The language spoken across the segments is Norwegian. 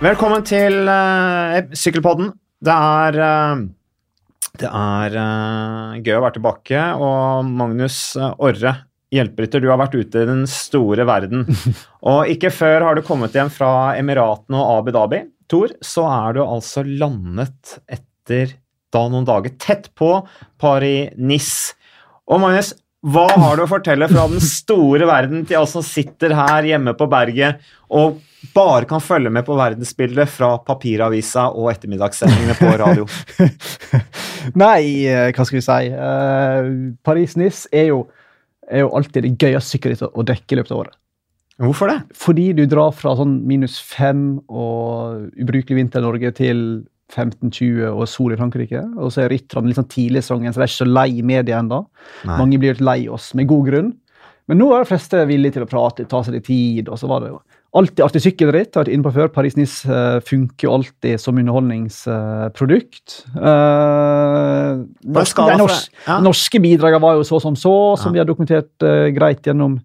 Velkommen til uh, Sykkelpodden. Det er uh, Det er uh, gøy å være tilbake, og Magnus Orre, hjelperytter, du har vært ute i den store verden. og ikke før har du kommet hjem fra Emiratene og Abu Dhabi, Tor, så er du altså landet etter da noen dager tett på Paris-Nice. Og Magnus, hva har du å fortelle fra den store verden til oss som sitter her hjemme på berget og bare kan følge med på verdensbildet fra papiravisa og ettermiddagssendingene på radio? Nei, eh, hva skal vi si. Uh, Paris-Nice er, er, jo alltid det gøyeste sykkelrittet å dekke i løpet av året. Hvorfor det? Fordi du drar fra sånn minus fem og ubrukelig vinter i Norge til 15-20 og sol i Frankrike. Og så er rytterne litt sånn tidlig i sesongen, så de er ikke så lei media ennå. Mange blir litt lei oss, med god grunn. Men nå er de fleste villige til å prate, ta seg litt tid. og så var det jo Alltid artig sykkelritt. Har vært inne på før. Paris-Nice uh, funker jo alltid som underholdningsprodukt. Uh, norske, de norsk, ja. norske bidragene var jo så som så, som ja. vi har dokumentert uh, greit gjennom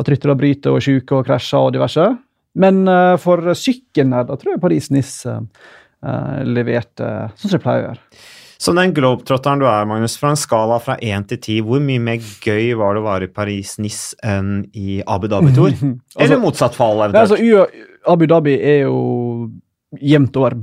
at ryttere bryter og er syke og krasjer og diverse. Men uh, for sykkelnerder tror jeg Paris-Nice uh, leverte sånn som det pleier å gjøre. Som den globetrotteren du er, Magnus, fra en skala fra én til ti, hvor mye mer gøy var det å være i Paris-Niss enn i Abu Dhabi-tour? altså, Eller motsatt fall, eventuelt? Altså, Abu Dhabi er jo jevnt over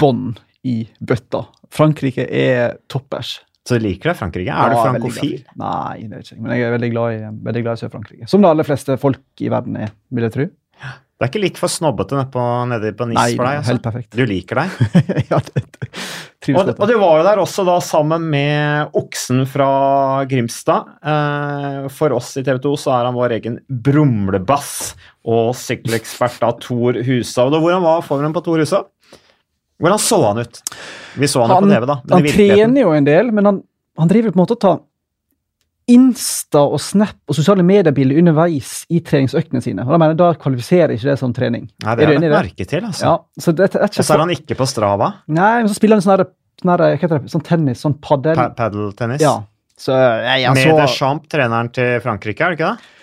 bånn i bøtta. Frankrike er toppers. Så du liker deg Frankrike? Er ja, du frankofil? Nei, det er ikke men jeg er veldig glad i, veldig glad i Sør-Frankrike. Som de aller fleste folk i verden er, vil jeg tro. Det er ikke litt for snobbete nede på, nede på NIS for deg? Altså. helt perfekt. Du liker deg? ja, det, det, og, og, du var jo der også da sammen med oksen fra Grimstad. Eh, for oss i TV 2 så er han vår egen brumlebass og sykkelekspert av Tor Husa. Hvordan var formen på Tor Hushovd? Hvordan så han ut? Vi så han, han på TV, da. han trener jo en del, men han, han driver på en måte å ta Insta og Snap og sosiale mediebilder underveis i treningsøktene sine. Og Da mener jeg, da kvalifiserer ikke det som trening. Nei, det er det merke til, altså. Ja, så det, det er ikke og så er han ikke på Strava? Nei, men så spiller han sånn, sånn, sånn, sånn tennis, sånn padel. Pa Padeltennis? Ja. Så, jeg, jeg, Med Deschamps, treneren til Frankrike, er det ikke det?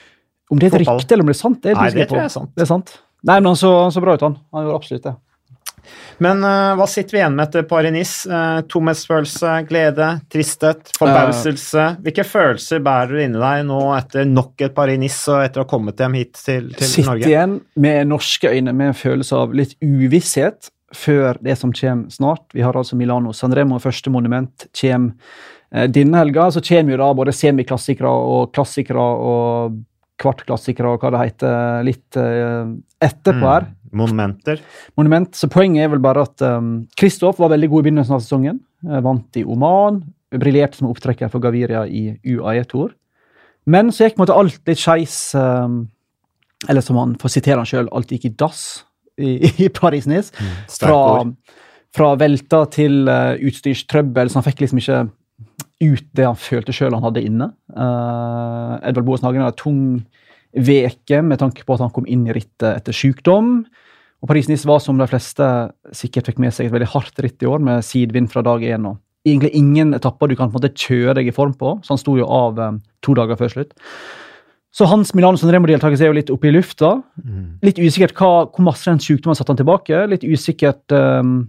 Om det er et rykte eller om det er sant, det er Nei, det på. Det er sant. Det er sant. Nei, men han så, så bra ut, han. Han gjorde absolutt det. Men uh, hva sitter vi igjen med etter Paris-Nice? Uh, tomhetsfølelse, glede, tristhet, forbauselse. Hvilke følelser bærer du inni deg nå etter nok et Paris-Nice og etter å ha kommet hjem hit til, til Sitt Norge? Sitter igjen med norske øyne med en følelse av litt uvisshet før det som kommer snart. Vi har altså Milano Sanremo, første monument, kommer uh, denne helga. Så kommer jo da både semiklassikere og klassikere og kvartklassikere og hva det heter, litt etterpå mm. Monumenter. Monument. Så poenget er vel bare at Kristoff um, var veldig god i begynnelsen av sesongen. Uh, vant i Oman. Briljerte som opptrekker for Gaviria i UAE-tour. Men så gikk på en måte alt litt skeis. Um, eller som han får sitere han sjøl, alt gikk i dass i, i Paris-Nice. Mm, fra, fra, velta til uh, utstyrstrøbbel, så han fikk liksom ikke ut det han følte sjøl han hadde inne. Uh, Edvard Boas Hagen hadde tung veke med tanke på at han kom inn i rittet etter sykdom. Og Paris-Nice var, som de fleste sikkert fikk med seg, et veldig hardt ritt i år, med sidvind fra dag én. og Egentlig ingen etapper du kan på en måte kjøre deg i form på, så han sto jo av eh, to dager før slutt. Så hans Milano Sanremo-deltakelse er jo litt oppe i lufta. Mm. Litt usikkert hva, hvor masse den sykdommen satte han tilbake. Litt usikkert um,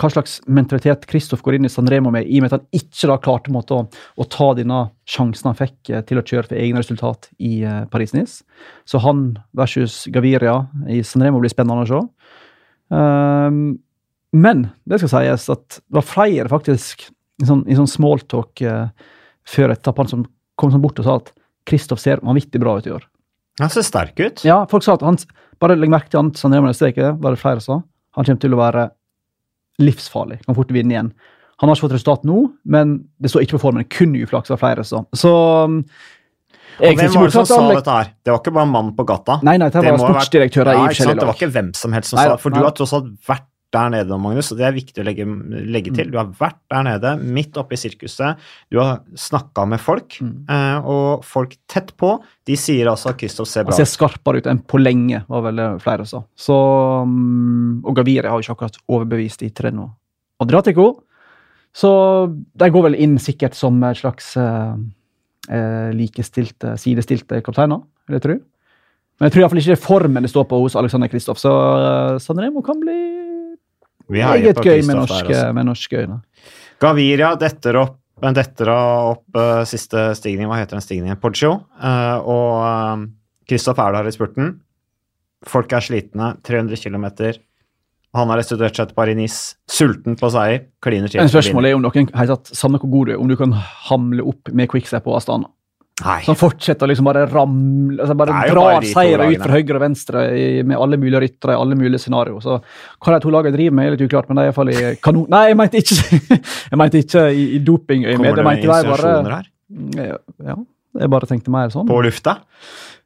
hva slags mentalitet Kristoff går inn i Sanremo med, i og med at han ikke da klarte måte, å, å, ta denne sjansen han fikk eh, til å kjøre for egne resultat i eh, Paris-Nice. Så han versus Gaviria i Sanremo blir spennende å se. Um, men det skal sies at det var flere faktisk i sånn, i sånn smalltalk eh, før etappen som kom sånn bort og sa at Kristoff ser vanvittig bra ut i år. Han ser sterk ut. Ja, folk sa at han, Bare legg merke til han Sanremo neste uke, var det flere som sa. Han kommer til å være livsfarlig. Kan fort vinne igjen. Han har ikke fått resultat nå, men det står ikke på formen. Kun uflaks av flere. Så, så um, Hvem var det som sa dette her? Det var ikke bare en mann på gata? Nei, nei, det var sportsdirektører ja, i forskjellige lag. Det var ikke hvem som helst som nei, sa det. For nei. du har tross alt vært der nede, Magnus, og det er viktig å legge, legge til. Mm. Du har vært der nede, midt oppe i sirkuset. Du har snakka med folk, mm. Eh, og folk tett på, de sier altså at Kristoff ser bra ut. Han ser skarpere ut enn på lenge, var vel flere sa. Så, mm, og Gaviri har jo ikke akkurat overbevist i Treno Adriatico. Så de går vel inn sikkert som et slags eh, eh likestilte, sidestilte kapteiner, vil jeg tro. Men jeg tror i hvert fall ikke det er formen det står på hos Alexander Kristoff, så uh, Sanremo kan bli Vi meget gøy med norske, med norske øyne. Gaviria detter opp detter opp uh, siste stigning, hva heter den stigningen? Poggio. Uh, og Kristoff er der i spurten. Folk er slitne. 300 km. Han har restituert seg til Paris-Nice. Sulten på seier. Kliner til. Spørsmålet er om noen tatt, samme hvor god du er, om du kan hamle opp med quickstep og Astana. Nei. Han fortsetter å liksom bare ramle altså bare Det bare drar de seire ut fra høyre og venstre i, med alle mulige ryttere i alle mulige scenarioer. Så hva de to lagene driver med, er litt uklart, men de er iallfall i kanon... Nei, jeg mente ikke, jeg mente ikke i, i dopingøyemed. Kommer det noen insinuasjoner bare her? Ja, jeg bare tenkte mer sånn. På lufta?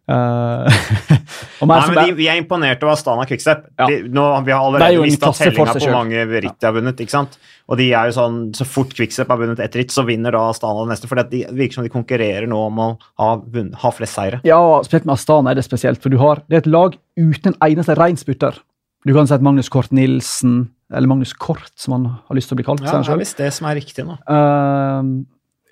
Mer Nei, men de, vi er imponert over Astana Quickstep. Ja. De, nå, vi har er allerede mista tellinga på selv. mange ritt de har vunnet. ikke sant? Og de er jo sånn, Så fort Quickstep har vunnet ett ritt, så vinner da Astana det neste. For det virker som de konkurrerer nå om å ha, vunnet, ha flest seire. Ja, spesielt med Astana er det spesielt, for du har, det er et lag uten en eneste reinsputter. Du kan si at Magnus Kort Nilsen, eller Magnus Kort, som han har lyst til å bli kalt. Ja, det er visst det som er riktig nå. Eh,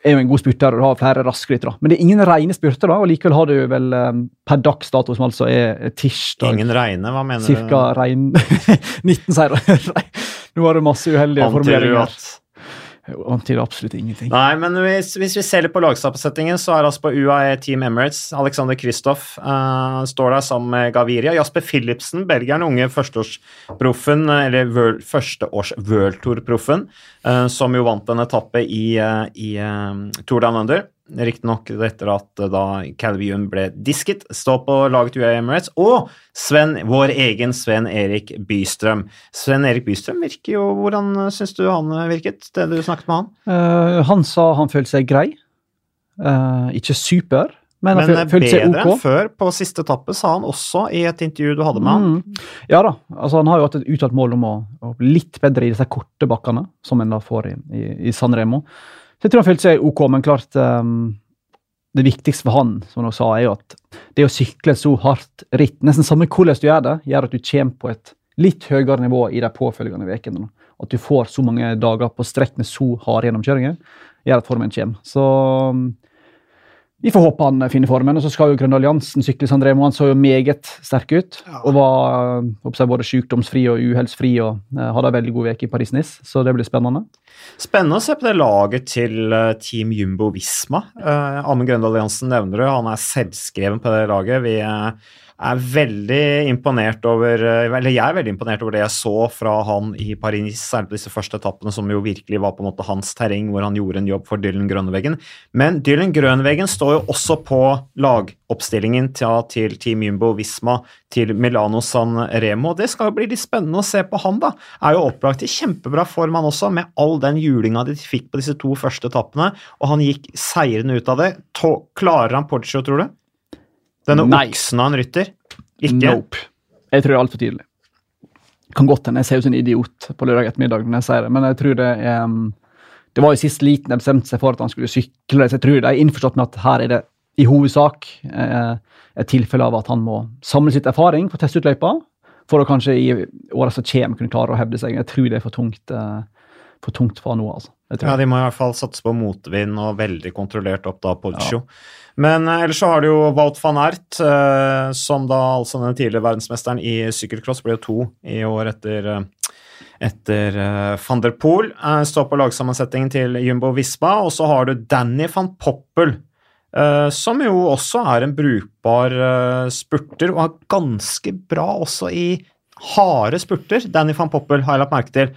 er jo en god spurter, og du har flere raske ryttere. Men det er ingen rene spurter, da, og likevel har du vel um, per dags dato, som altså er tirsdag, Ingen regne, hva mener cirka rein 19 seire. Nå var det masse uheldige du formuleringer. at Jo, Antyder absolutt ingenting. Nei, men hvis, hvis vi ser litt på lagsammensetningen, så er altså på UAE Team Emirates Alexander Kristoff uh, står der sammen med Gaviria. Jasper Philipsen, belgieren, unge førsteårsproffen, eh, eller world, førsteårs World Tour-proffen, uh, som jo vant en etappe i, uh, i eh, Tour Down Under. Riktignok etter at eh, da Calvium ble disket. stå på laget UiA Emirates. Og Sven, vår egen Sven Erik Bystrøm. Sven Erik Bystrøm virker jo Hvordan syns du han virket, det du snakket med han? Uh, han sa han følte seg grei. Uh, ikke super, men, Men følte seg ok. enn før. På siste etappe sa han også i et intervju du hadde med han. Mm. Ja da. altså Han har jo hatt et uttalt mål om å, å bli litt bedre i disse korte bakkene, som en da får i, i, i San Remo. Så jeg tror han følte seg ok, men klart um, Det viktigste for han som han sa, er jo at det å sykle så hardt ritt, nesten samme hvordan du gjør det, gjør at du kommer på et litt høyere nivå i de påfølgende ukene. At du får så mange dager på strekk med så harde gjennomkjøringer, gjør at formen kommer. Så um, vi får håpe han finner formen. Og så skal jo Grønne Alliansen sykle San Remo. Han så jo meget sterk ut. Og var jeg, både sykdomsfri og uhellsfri og øh, hadde en veldig god uke i Paris-Nice. Så det blir spennende. Spennende å se på det laget til eh, Team Jumbo Visma. Uh, Amund Grøndal Alliansen nevner du, han er selvskreven på det laget. Vi eh, er veldig imponert over eh, Eller jeg er veldig imponert over det jeg så fra han i Paris, særlig på disse første etappene, som jo virkelig var på en måte hans terreng, hvor han gjorde en jobb for Dylan Grønveggen. Men Dylan Grønveggen står jo også på lagoppstillingen til, til Team Jumbo Visma til Milano San Remo. Det skal jo bli litt spennende å se på han, da. Er jo opplagt i kjempebra form, han også, med all den julinga de fikk på disse to første etappene, og han gikk seirende ut av det. Klarer han Porcio, tror du? Denne Nei. oksen av en rytter? Ikke? Nope. Jeg tror det er altfor tidlig. Kan godt hende jeg ser ut som en idiot på lørdag ettermiddag når jeg sier det, men jeg tror det er um, Det var jo sist liten de bestemte seg for at han skulle sykle, så jeg tror de er innforstått med at her er det i hovedsak eh, et tilfelle av at han må samle sitt erfaring på å teste ut løypa, for å kanskje i åra som kommer kunne klare å hevde seg. Jeg tror det er for tungt, eh, for tungt for han nå, altså. Ja, de må i hvert fall satse på motvind og veldig kontrollert opp da Poggio. Men eh, ellers så har du jo Wout van Ert, eh, som da altså den tidligere verdensmesteren i sykkelcross ble jo to i år etter eh, etter uh, van der Poel. Uh, står på lagsammensetningen til Jumbo Visma. Og så har du Danny van Poppel, uh, som jo også er en brukbar spurter, og er ganske bra også i harde spurter. Danny van Poppel har jeg lagt merke til.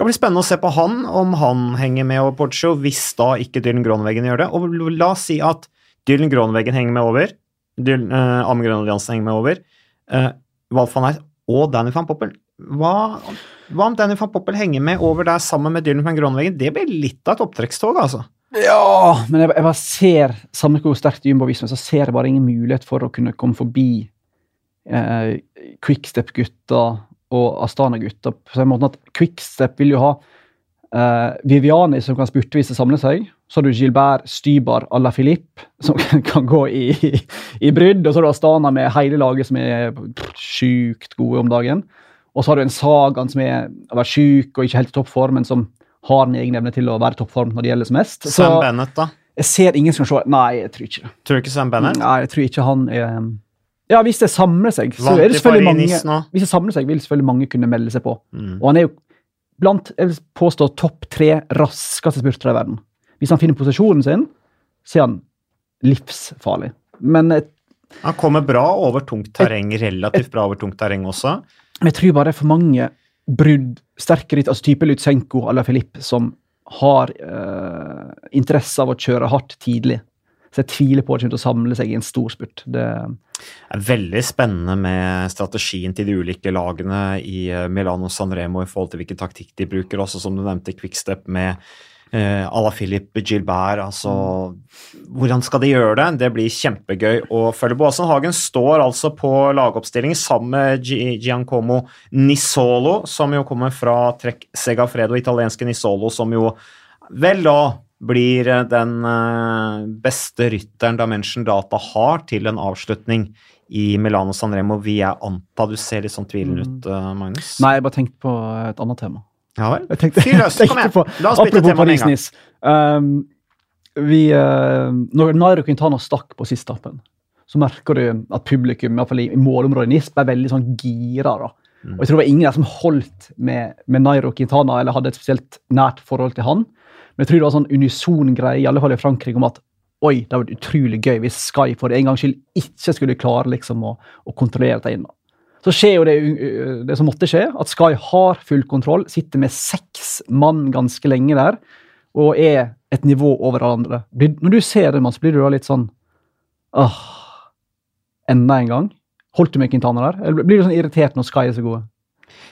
Skal bli spennende å se på han, om han henger med over Porcho, hvis da ikke Dylan Gronveggen gjør det. Og la oss si at Dylan Gronveggen henger med over, Dylan, uh, Amund Grønvold Jansen henger med over, uh, Walf van Eyck og Danny van Poppel. Hva, hva om Danny van Poppel henger med over der sammen med Dylan van Gronveggen? Det blir litt av et opptrekkstog, altså. Ja, men jeg, jeg bare ser, samme hvor sterkt Jumbo viser meg, så ser jeg bare ingen mulighet for å kunne komme forbi eh, Quickstep-gutta og Astana-gutta. På den måten at Quickstep vil jo ha eh, Viviani som kan spurte samle seg. Så har du Gilbert Stybar à la Philippe, som kan gå i, i, i brydd. Og så har du Astana med hele laget som er sjukt gode om dagen. Og så har du en Sagan som er, har vært sjuk og ikke helt i toppform, men som har en egen evne til å være i toppform når det gjelder som mest. Så Sam Bennett, da? jeg ser ingen som kan se Nei, jeg tror ikke det. Tror du ikke Sam Bennett? Nei, jeg tror ikke han er Ja, hvis det samler seg, så er det selvfølgelig mange Hvis det samler seg, vil selvfølgelig mange kunne melde seg på. Mm. Og han er jo blant jeg vil påstå, topp tre raskeste spurtere i verden. Hvis han finner posisjonen sin, så er han livsfarlig. Men Han kommer bra over tungt terreng, relativt bra over tungt terreng også. men jeg tror bare det er for mange brudd, sterke ritt, altså type Lutsenko eller Filip, som har øh, interesse av å kjøre hardt tidlig. Så jeg tviler på at det kommer til å samle seg i en stor spurt. Det, er veldig spennende med strategien til de ulike lagene i eh, Milano Sanremo i forhold til hvilken taktikk de bruker, også som du nevnte Quickstep med eh, à la Philip Gilbert. Altså, hvordan skal de gjøre det? Det blir kjempegøy å følge på. Åsen Hagen står altså på lagoppstilling sammen med Giancomo Nisolo, som jo kommer fra Trekk Segafredo, italienske Nisolo, som jo vel da blir eh, den eh, beste rytteren Dimension Data har til en avslutning i Milano Sanremo, Vil jeg anta du ser litt sånn tvilende ut, eh, Magnus? nei, jeg bare tenkte på et annet tema. Ja vel? Fyr løs, kom igjen. La oss bytte tema med en gang. Um, vi, uh, når Nairo Quintana stakk på siste etappen, så merker du at publikum i, i, i målområdet NIS ble veldig sånn gira. da. Mm. Og jeg tror det var ingen der som holdt med, med Nairo Quintana eller hadde et spesielt nært forhold til han. Men jeg tror det var sånn unison greie, i alle fall i Frankrike, om at oi, det hadde vært utrolig gøy hvis Sky for en gangs skyld ikke skulle klare liksom å, å kontrollere dette inn. Så skjer jo det, det som måtte skje, at Sky har full kontroll, sitter med seks mann ganske lenge der, og er et nivå over alle andre. Når du ser det, Mats, blir du da litt sånn Åh, enda en gang? Holdt du med Quintana der? Eller blir du sånn irritert når Sky er så gode?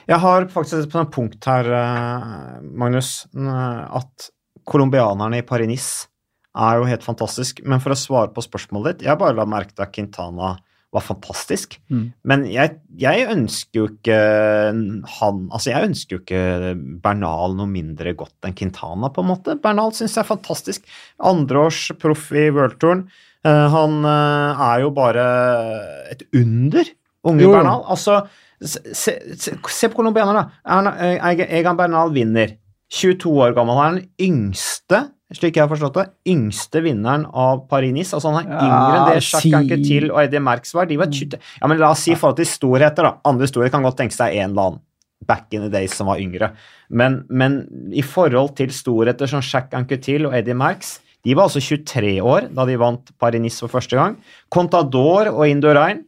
Jeg har faktisk et punkt her, eh, Magnus, at colombianerne i Paris-Nice er jo helt fantastisk. Men for å svare på spørsmålet ditt, jeg bare la merke til at Quintana var fantastisk. Mm. Men jeg, jeg ønsker jo ikke han Altså, jeg ønsker jo ikke Bernal noe mindre godt enn Quintana, på en måte. Bernal syns jeg er fantastisk. Andreårs proff i worldtouren. Eh, han eh, er jo bare et under, unge Jo. Bernal. Altså, se, se, se, på colombianerne, da. Eh, Egan Bernal vinner. 22 år gammel. Han er den yngste, slik jeg har forstått det, yngste vinneren av Paris-Nice. Altså han er Ja, yngre enn det Jacques Anquetil og Eddie Merckx var. De var 20. Ja, men la oss si i forhold til storheter, da. Andre storheter kan godt tenke seg en eller annen back in the days som var yngre. Men, men i forhold til storheter som Jacques Anquetil og Eddie Merckx, de var altså 23 år da de vant Paris-Nice for første gang. Contador og Indurain,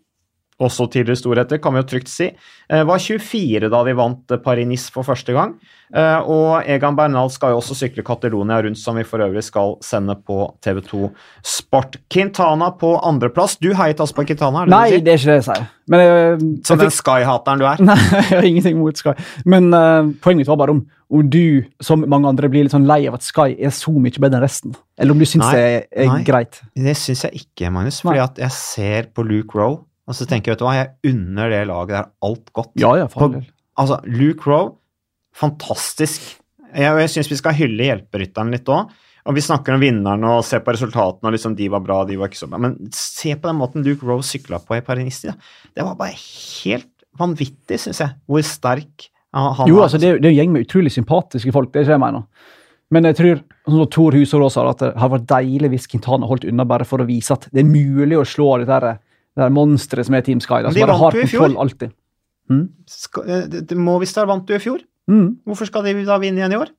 også tidligere storheter, kan vi jo trygt si, eh, var 24 da de vant eh, Paris-Nice for første gang. Eh, Og Egan Bernal skal jo også sykle Catalonia rundt, som vi for øvrig skal sende på TV2 Sport. Quintana på andreplass. Du heiet altså på Quintana? er det Nei, det det er ikke det jeg sier. Men, eh, Som jeg den fikk- Sky-hateren du er? Nei, jeg har ingenting mot Sky. Men uh, poenget mitt var bare om, om du, som mange andre, blir litt sånn lei av at Sky er så mye bedre enn resten. Eller om du syns det er, er nei. greit. Det syns jeg ikke, Magnus. Fordi at jeg ser på Luke Rowe, og så tenker jeg, vet du hva, jeg unner det laget der alt godt. Ja, ja, for På- del. Altså, Luke Rowe, fantastisk. Jeg, jeg syns vi skal hylle hjelperytteren litt òg. Og vi snakker om vinneren og ser på resultatene, og liksom de var bra, de var ikke så bra. Men se på den måten Luke Rowe sykla på i Paris. Ja. Det var bare helt vanvittig, syns jeg, hvor sterk han Jo, er. altså, det, er- det er en gjeng med utrolig sympatiske folk. det er ikke det jeg mener. Men jeg tror sånn som Tor Husås sa, at det hadde vært deilig hvis Quintana holdt unna bare for å vise at det er mulig å slå dette der, det der monsteret som er Team Sky. Da, de som bare har i kontroll alltid. Skal, eh, Movistar vant du i fjor. Mm. Hvorfor skal de da vinne igjen i år?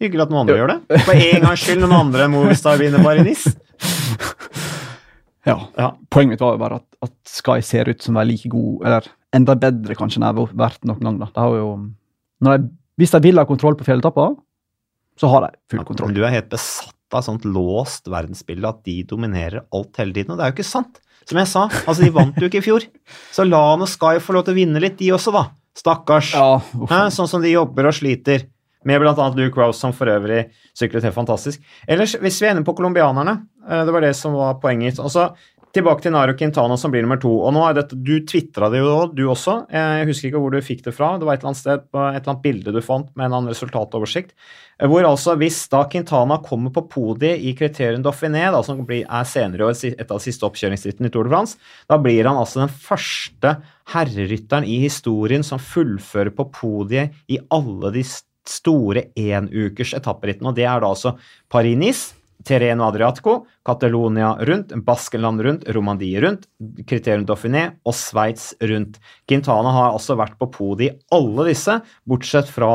Hyggelig at noen andre gjør det. For en gangs skyld noen andre enn Movistar vinner NIS. Ja. Ja. Poenget mitt var jo bare at, at Sky ser ut som de er like god, eller enda bedre kanskje enn de har vært noen gang. da. Jo, når de, hvis de vil ha kontroll på fjelltapper, så har de full Men kontroll. du er helt besatt av sånt låst verdensbilde, at de dominerer alt hele tiden. Og det er jo ikke sant. Som jeg sa, altså de vant jo ikke i fjor. Så la nå Sky få lov til å vinne litt, de også, da. Stakkars. Ja. Hæ? Sånn som de jobber og sliter. Med bl.a. Luke Rose, som for øvrig syklet helt fantastisk. Ellers, hvis vi er inne på colombianerne, eh, det var det som var poenget. Og så tilbake til Naro Quintana, som blir nummer to. Og nå er dette, Du tvitra det jo, du også. Jeg husker ikke hvor du fikk det fra. Det var et eller annet sted et eller annet bilde du fant med en annen resultatoversikt. Hvor altså, hvis da Quintana kommer på podiet i Criterion Dauphiné, da, som er senere i år et av de siste oppkjøringsrittene i Tour de France, da blir han altså den første herrerytteren i historien som fullfører på podiet i alle de store enukers etapperittene. Og det er da altså Paris-Nice, Terreno Adriatico, Catalonia rundt, Baskenland rundt, Romandie rundt, Criterium Dauphiné og Sveits rundt. Quintana har altså vært på podiet i alle disse, bortsett fra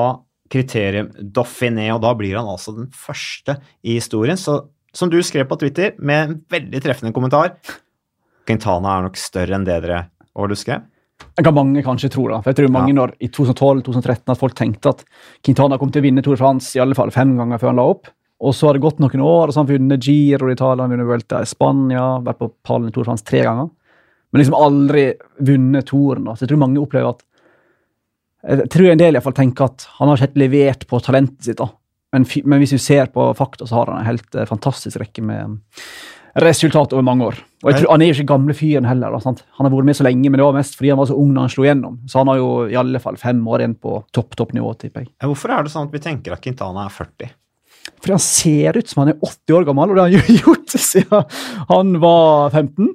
Criterium Dauphiné, og da blir han altså den første i historien. Så som du skrev på Twitter, med en veldig treffende kommentar, Quintana er nok større enn det dere Hva var det du skrev? Det kan mange kanskje tro. da, for jeg tror mange Ja. når i 2012-2013 at folk tenkte at Quintana kom til å vinne Tour de France i alle fall fem ganger før han la opp. Og så har det gått noen år, og så har han vunnet Giro i Italia, vunnet Vuelta i Spania, vært på pallen i Tour France tre ganger. Men liksom aldri vunnet Touren. Så jeg tror mange opplever at Jeg tror en del i hvert fall tenker at han har ikke helt levert på talentet sitt. da. Men, men hvis vi ser på fakta, så har han en helt eh, fantastisk rekke med resultat over mange år. Og jeg tror, Han er jo ikke gamle fyren heller. Da? Han har vært med så lenge, men det var mest fordi han var så ung da han slo gjennom. Så han har jo i alle fall fem år igjen på topp toppnivå, tipper jeg. Hvorfor er det sånn at vi tenker at Quintana er 40? Fordi han ser ut som han er 80 år gammel, og det har han gjort siden han var 15.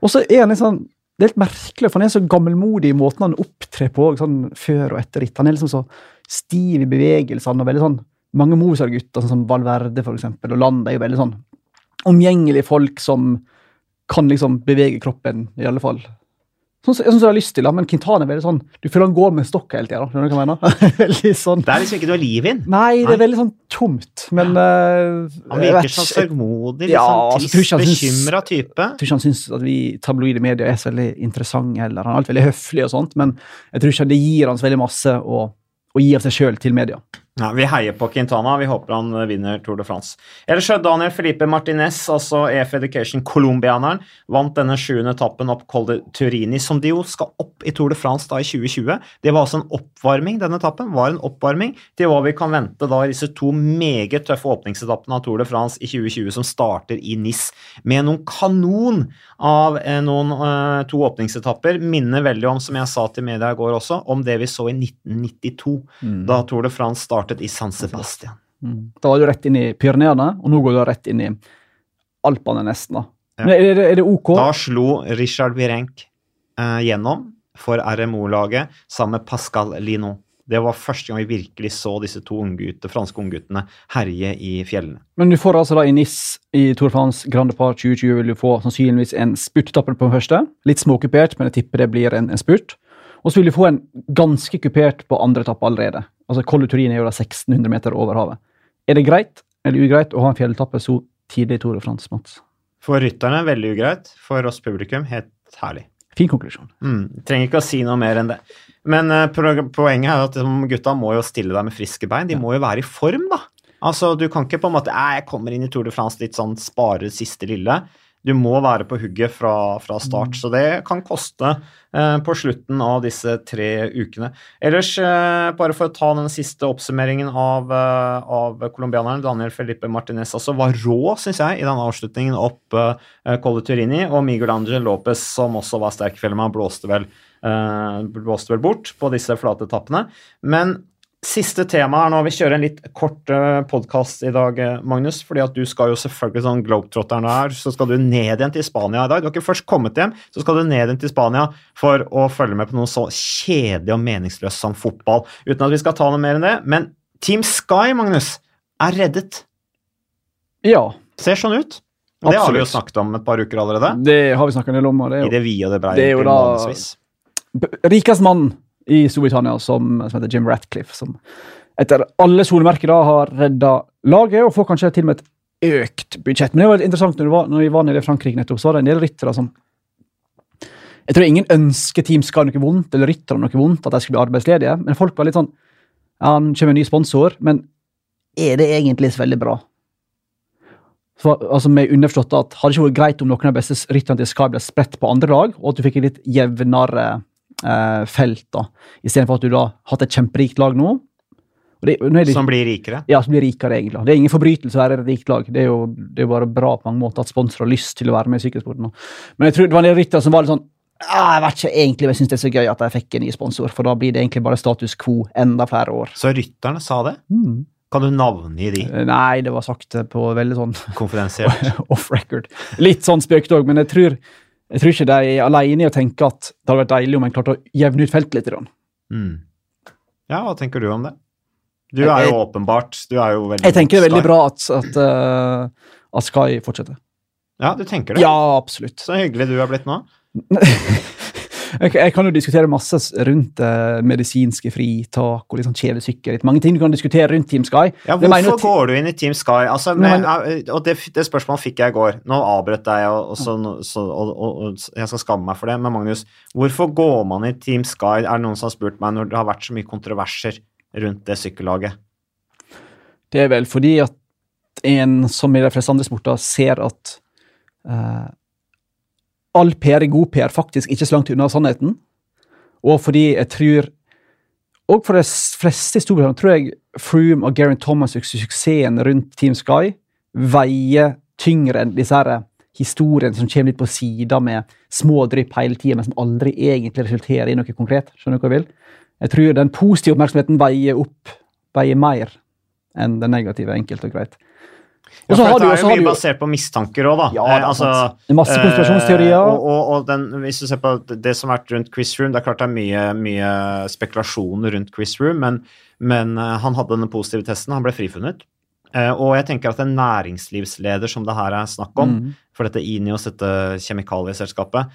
Og så er han litt sånn Det er litt merkelig, for han er så gammelmodig i måten han opptrer på sånn før og etter ritt. Han er liksom så stiv i bevegelsene og veldig sånn Mange Mozart-gutter, sånn som Valverde for eksempel, og Land er jo veldig sånn omgjengelige folk som kan liksom bevege kroppen, i alle fall. Sånn som sånn jeg har lyst til, det, men Quintana er veldig sånn Du føler han går med stokk hele tida. Skjønner du hva jeg mener? veldig sånn Det er liksom ikke noe liv i den. Nei, det er veldig sånn tomt, men eh, Han virker vet så sørgmodig, Ja, liksom, altså, trist, bekymra type. Jeg tror ikke han syns at vi tabloide medier er så veldig interessante heller. Han er alltid veldig høflig og sånt, men jeg tror ikke det gir han så veldig masse å, å gi av seg sjøl til media. Ja, vi heier på Quintana. Vi håper han eh, vinner Tour de France. Ellers så Daniel Felipe Martinez, altså EF Education colombianeren, vant denne sjuende etappen opp Col de Turini, som de jo skal opp i Tour de France da i 2020. Det var altså en oppvarming, denne etappen var en oppvarming til hva vi kan vente da i disse to meget tøffe åpningsetappene av Tour de France i 2020, som starter i Nis med noen kanon av eh, noen uh, to åpningsetapper. Minner veldig om, som jeg sa til media i går også, om det vi så i 1992 da Tour de France startet i San Sebastian. Mm. Da var du rett inn i Pyreneene, og nå går du rett inn i Alpene, nesten. da. Ja. Men er, det, er det OK? Da slo Richard Virenk eh, gjennom for RMO-laget sammen med Pascal Lino. Det var første gang vi virkelig så disse to unggutte, franske ungguttene herje i fjellene. Men du får altså da i NIS i Tour de France Grande Par 2020 vil du få sannsynligvis en spurtetappe på den første. Litt småkupert, men jeg tipper det blir en, en spurt. Og så vil du få en ganske kupert på andre etappe allerede. Altså Collo Turin er jo da 1600 meter over havet. Er det greit eller ugreit å ha en fjelletappe så tidlig i Tour de France, Mats? For rytterne veldig ugreit, for oss publikum helt herlig. Fin konklusjon. Mm, trenger ikke å si noe mer enn det. Men uh, poenget er at de gutta må jo stille deg med friske bein. De må jo være i form, da. Altså, Du kan ikke på en måte jeg kommer inn i Tour de France litt sånn spare siste lille. Du må være på hugget fra, fra start, så det kan koste eh, på slutten av disse tre ukene. Ellers, eh, bare for å ta den siste oppsummeringen av, eh, av colombianeren, Daniel Felipe Martinez, altså var rå, syns jeg, i denne avslutningen opp eh, Colle Turini, og Miguel Angel Lopez, som også var sterk i fjellet, men han blåste vel, eh, blåste vel bort på disse flate etappene. Men Siste tema er nå, vi kjører en litt kort uh, podkast i dag, eh, Magnus. fordi at du skal jo selvfølgelig sånn globetrotteren er, så skal du ned igjen til Spania i dag. Du har ikke først kommet hjem, så skal du ned igjen til Spania for å følge med på noe så kjedelig og meningsløst som fotball. Uten at vi skal ta noe mer enn det. Men Team Sky, Magnus, er reddet. Ja, Ser sånn ut. Det har vi jo snakket om et par uker allerede. det har vi snakket en del om. det er I jo det vide og det breie. det er jo da- Rikest mann i Storbritannia, som, som heter Jim Ratcliffe, som etter alle solemerker da har redda laget, og får kanskje til og med et økt budsjett. Men det var litt interessant når, vi var, når vi var nede i Frankrike nettopp, så var det en del ryttere som Jeg tror ingen ønsker Team Sky noe vondt, eller ryttere noe vondt, at de skulle bli arbeidsledige, men folk var litt sånn Ja, han kommer en ny sponsor, men er det egentlig så veldig bra? Så, altså med underforstått at Hadde det ikke vært greit om noen av de beste rytterne til Sky ble spredt på andre lag, og at du fikk en litt jevnere eh, felt, da, istedenfor at du da har hatt et kjemperikt lag nå? Det, det, Som blir rikere. ja, som blir rikere, egentlig. Det er ingen forbrytelse å være et rikt lag. Det er jo det er bare bra på mange måter at sponsorer har lyst til å være med i sykkelsporten. Men jeg tror det var en del ryttere som var litt sånn «Ah, Jeg vet ikke egentlig, jeg syns det er så gøy at jeg fikk en ny sponsor, for da blir det egentlig bare status quo enda flere år. Så rytterne sa det. Kan du navngi de Eh, Nei, det var sagt på veldig sånn konfidensielt? off record. Litt sånn spøkt òg, men jeg tror, jeg tror ikke de er alene i å tenke at det hadde vært deilig om en klarte å jevne ut feltet litt. Mm. Ja, hva tenker du om det? Du er jo åpenbart Du er jo veldig Jeg tenker det er veldig bra at, at, uh, at Sky fortsetter. Ja, du tenker det? Ja, absolutt. Så hyggelig du har blitt nå. jeg, jeg kan jo diskutere masse rundt eh, medisinske fritak og liksom sånn kjedesikkerhet. Mange ting du kan diskutere rundt Team Sky. Ja, hvorfor mener går du inn i Team Sky? Altså, med, og det, det spørsmålet fikk jeg i går. Nå avbrøt jeg, og, og, så, så, og, og jeg skal skamme meg for det. Men Magnus, hvorfor går man i Team Sky? Er det noen som har spurt meg når det har vært så mye kontroverser rundt det sykkellaget? Det er vel fordi at en som i de fleste andre sporter ser at eh, all PR er god PR, faktisk ikke så langt unna sannheten. Og fordi jeg tror Og for de fleste i Storbritannia tror jeg Froome og Geraint Thomas' suksessen rundt Team Sky veier tyngre enn disse her historiene som kommer litt på sida med små drypp hele tida, men som aldri egentlig resulterer i noe konkret. Skjønner du hva jeg vil? Jeg tror den positive oppmerksomheten veier opp, veier mer enn den negative, enkelt og greit. Ja, Og så for har du dette er jo mye du basert på mistanker òg, da. Ja, det er altså. Det er masse konspirasjonsteorier. Eh, og, og, og den, hvis du ser på det som har vært rundt Chris Room, det er klart det er mye, mye spekulasjoner rundt Chris Room, men, men eh, han hadde denne positive testen, han ble frifunnet. Eh, og jeg tenker at en næringslivsleder som det her er snakk om, Mm. for dette INIOS, dette kjemikalieselskapet,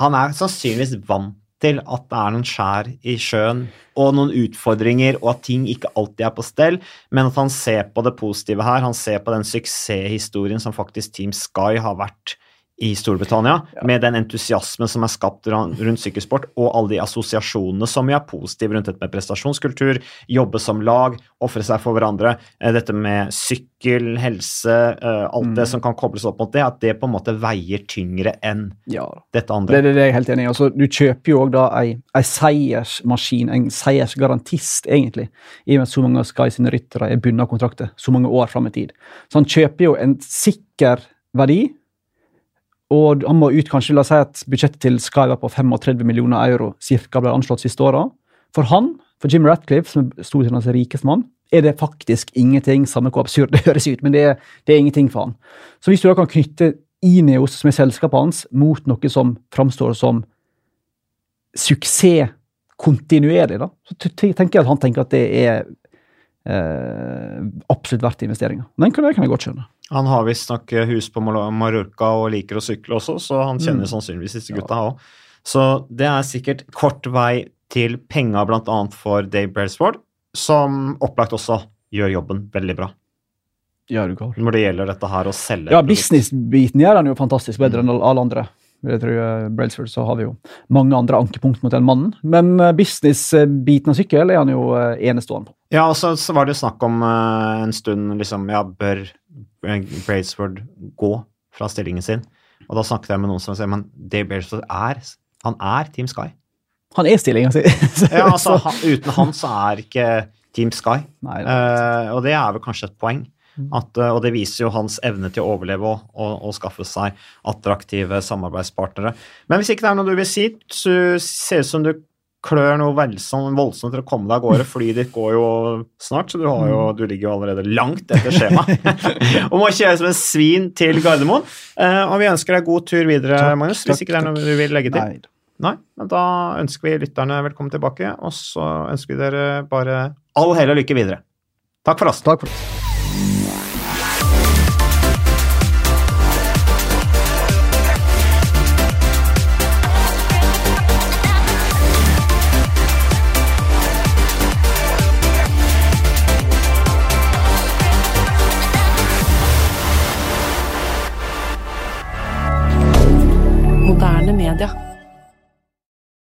han er sannsynligvis vant til at det er noen skjær i sjøen og noen utfordringer, og at ting ikke alltid er på stell, men at han ser på det positive her. Han ser på den suksesshistorien som faktisk Team Sky har vært i Storbritannia, med den entusiasmen som er skapt rundt sykkelsport, og alle de assosiasjonene som jo er positive rundt dette med prestasjonskultur, jobbe som lag, ofre seg for hverandre, eh, dette med sykkel, helse, alt alt det som kan kobles opp mot det, at det på en måte veier tyngre enn Ja, dette det, andre. det, det er jeg helt enig i. Altså, du kjøper jo òg da ei, ei seiersmaskin, en seiersgarantist, egentlig, i og med at så mange av Sky sine ryttere er bundet av kontrakter så mange år fram i tid. Så han kjøper jo en sikker verdi, og han må ut kanskje, la oss si at budsjettet til Sky var på 35 millioner euro, cirka ble anslått siste året. For han, for Jim Ratcliffe, som er Storbritannias rikeste mann, er det faktisk ingenting, samme hvor absurd det høres ut, men det, er- det er ingenting for han. Så hvis du da kan knytte Ineos, som er selskapet hans, mot noe som framstår som suksess kontinuerlig, da, så tenker jeg at han tenker at det er eh, absolutt verdt investeringer. Den kan, det kan jeg godt skjønne. Han har visstnok hus på Mal- Mallorca og liker å sykle også, så han kjenner Mm. sannsynligvis disse gutta òg. Så det er sikkert kort vei til penga bl.a. for Dave Brailsford, som opplagt også gjør jobben veldig bra Ja, du når det gjelder dette her å selge. Ja, businessbiten gjør han jo fantastisk bedre enn alle andre. Jeg tror eh, Brailsford så har vi jo mange andre ankepunkt mot den mannen. Men eh, business-biten av sykkel er han jo eh, enestående på. Ja, og så, så var det jo snakk om uh, en stund liksom, ja, bør Brailsford gå fra stillingen sin? Og da snakket jeg med noen som sa men Dave Brailsford er, han er Team Sky. Han er stillinga si. Ja, altså, han, uten han så er ikke Team Sky. Nei, det. Eh, og det er vel kanskje et poeng. At, eh, og det viser jo hans evne til å overleve og, og, og skaffe seg attraktive samarbeidspartnere. Men hvis ikke det er noe du vil si, så ser ut som du klør noe voldsomt, voldsomt til å komme deg av gårde. Flyet ditt går jo snart, så du, har jo, du ligger jo allerede langt etter skjema. og må kjøre som en svin til Gardermoen. Eh, og vi ønsker deg god tur videre, Takk, Magnus, hvis ikke det er noe du vil legge til. Nei. Nei, men da ønsker vi lytterne velkommen tilbake, og så ønsker vi dere bare all hell og lykke videre. Takk for oss. Takk for det.